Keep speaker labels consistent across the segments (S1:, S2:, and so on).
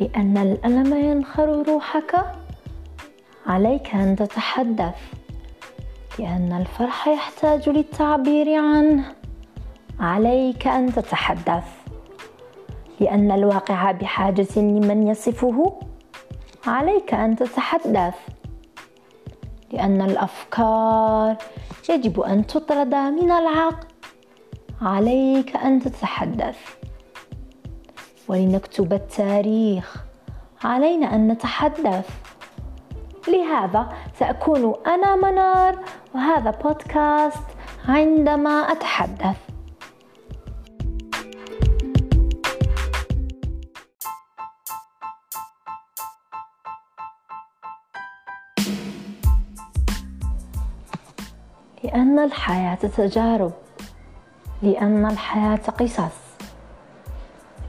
S1: لأن الألم ينخر روحك. عليك أن تتحدث لأن الفرح يحتاج للتعبير عنه. عليك أن تتحدث لأن الواقع بحاجة لمن يصفه. عليك أن تتحدث لأن الأفكار يجب أن تطرد من العقل. عليك أن تتحدث. ولنكتب التاريخ علينا أن نتحدث. لهذا سأكون أنا منار وهذا بودكاست عندما أتحدث. لأن الحياة تجارب. لأن الحياة قصص.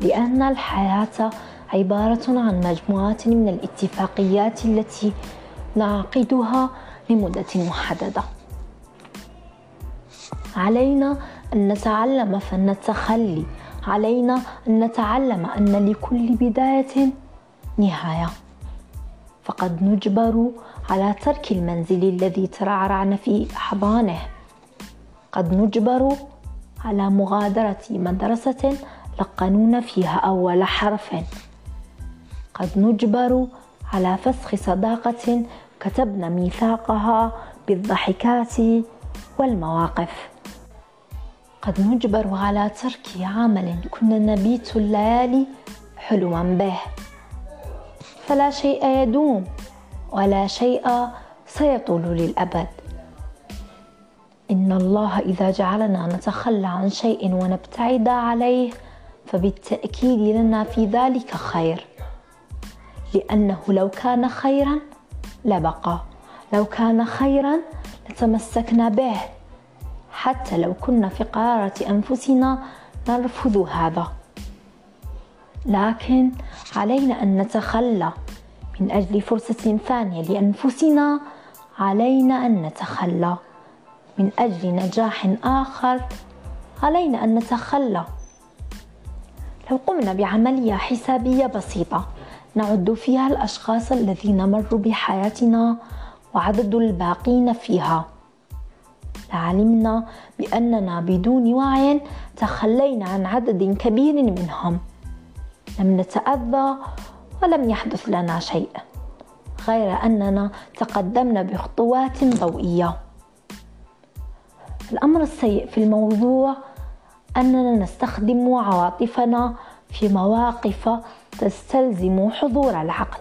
S1: لأن الحياة عبارة عن مجموعة من الاتفاقيات التي نعقدها لمدة محددة. علينا أن نتعلم فن التخلي علينا أن نتعلم أن لكل بداية نهاية. فقد نجبر على ترك المنزل الذي ترعرعن في أحضانه قد نجبر على مغادرة مدرسة لقنونا فيها أول حرف. قد نجبر على فسخ صداقة كتبنا ميثاقها بالضحكات والمواقف. قد نجبر على ترك عمل كنا نبيت الليالي حلوا به. فلا شيء يدوم ولا شيء سيطول للأبد. إن الله إذا جعلنا نتخلى عن شيء ونبتعد عليه فبالتأكيد لنا في ذلك خير. لأنه لو كان خيرا لبقى لو كان خيرا لتمسكنا به. حتى لو كنا في قرارة أنفسنا نرفض هذا. لكن علينا أن نتخلى من أجل فرصة ثانية لأنفسنا. علينا أن نتخلى من أجل نجاح آخر. علينا أن نتخلى لو قمنا بعملية حسابية بسيطة نعد فيها الأشخاص الذين مروا بحياتنا وعدد الباقين فيها. لعلمنا بأننا بدون وعي تخلينا عن عدد كبير منهم. لم نتأذى ولم يحدث لنا شيء غير أننا تقدمنا بخطوات ضوئية. الأمر السيء في الموضوع أننا نستخدم عواطفنا في مواقف تستلزم حضور العقل.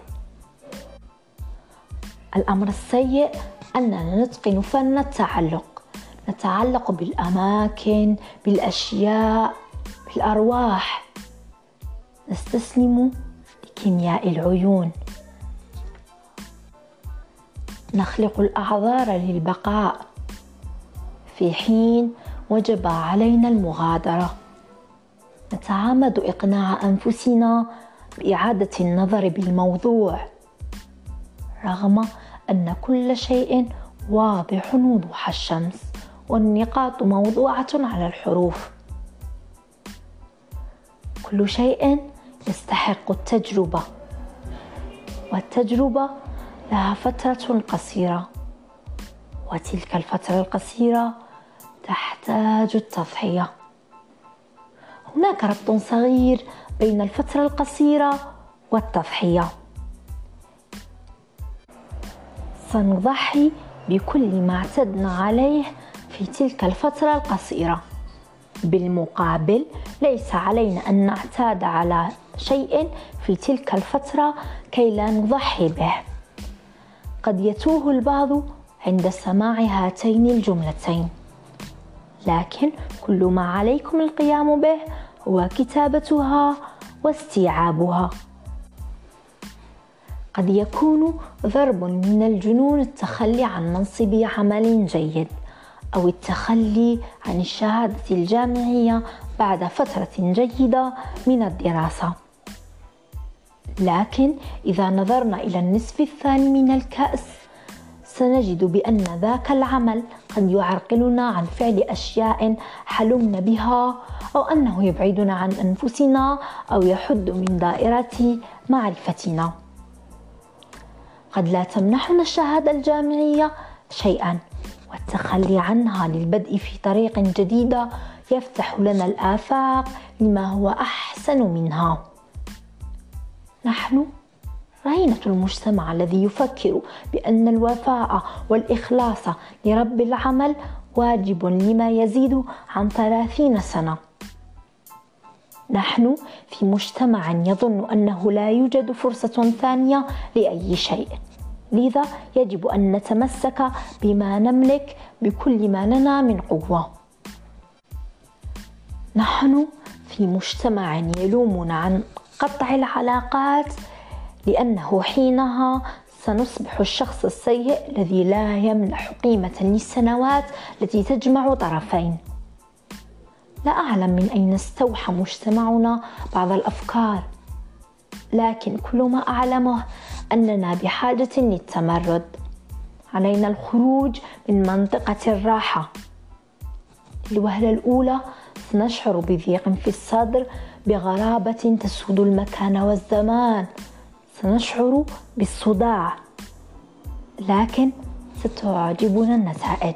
S1: الأمر السيء أننا نتقن فن التعلق. نتعلق بالأماكن بالأشياء بالأرواح. نستسلم لكيمياء العيون. نخلق الأعذار للبقاء. في حين وجب علينا المغادرة. نتعمد إقناع أنفسنا بإعادة النظر بالموضوع رغم أن كل شيء واضح وضوح الشمس والنقاط موضوعة على الحروف. كل شيء يستحق التجربة والتجربة لها فترة قصيرة وتلك الفترة القصيرة تحتاج التضحية هناك ربط صغير بين الفترة القصيرة والتضحية. سنضحي بكل ما اعتدنا عليه في تلك الفترة القصيرة. بالمقابل ليس علينا أن نعتاد على شيء في تلك الفترة كي لا نضحي به. قد يتوه البعض عند سماع هاتين الجملتين. لكن كل ما عليكم القيام به هو كتابتها واستيعابها. قد يكون ضرب من الجنون التخلي عن منصب عمل جيد أو التخلي عن الشهادة الجامعية بعد فترة جيدة من الدراسة. لكن إذا نظرنا إلى النصف الثاني من الكأس سنجد بأن ذاك العمل قد يعرقلنا عن فعل أشياء حلمنا بها أو أنه يبعدنا عن أنفسنا أو يحد من دائرة معرفتنا. قد لا تمنحنا الشهادة الجامعية شيئا والتخلي عنها للبدء في طريق جديدة يفتح لنا الآفاق لما هو أحسن منها. نحن رهينة المجتمع الذي يفكر بأن الوفاء والإخلاص لرب العمل واجب لما يزيد عن ثلاثين سنة. نحن في مجتمع يظن أنه لا يوجد فرصة ثانية لأي شيء. لذا يجب أن نتمسك بما نملك بكل ما لنا من قوة. نحن في مجتمع يلومنا عن قطع العلاقات لأنه حينها سنصبح الشخص السيء الذي لا يمنح قيمة للسنوات التي تجمع طرفين. لا أعلم من أين استوحى مجتمعنا بعض الأفكار لكن كل ما أعلمه أننا بحاجة للتمرد. علينا الخروج من منطقة الراحة. الوهلة الأولى سنشعر بضيق في الصدر بغرابة تسود المكان والزمان. سنشعر بالصداع لكن ستعجبنا النتائج.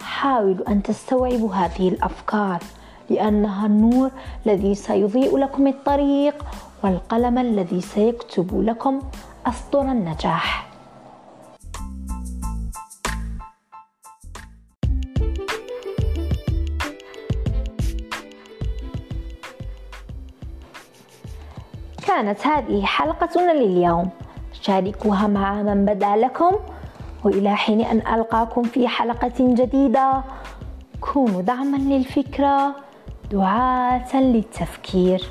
S1: حاولوا أن تستوعبوا هذه الأفكار لأنها النور الذي سيضيء لكم الطريق والقلم الذي سيكتب لكم أسطر النجاح. كانت هذه حلقتنا لليوم. شاركوها مع من بدأ لكم وإلى حين أن ألقاكم في حلقة جديدة. كونوا دعما للفكرة دعاة للتفكير.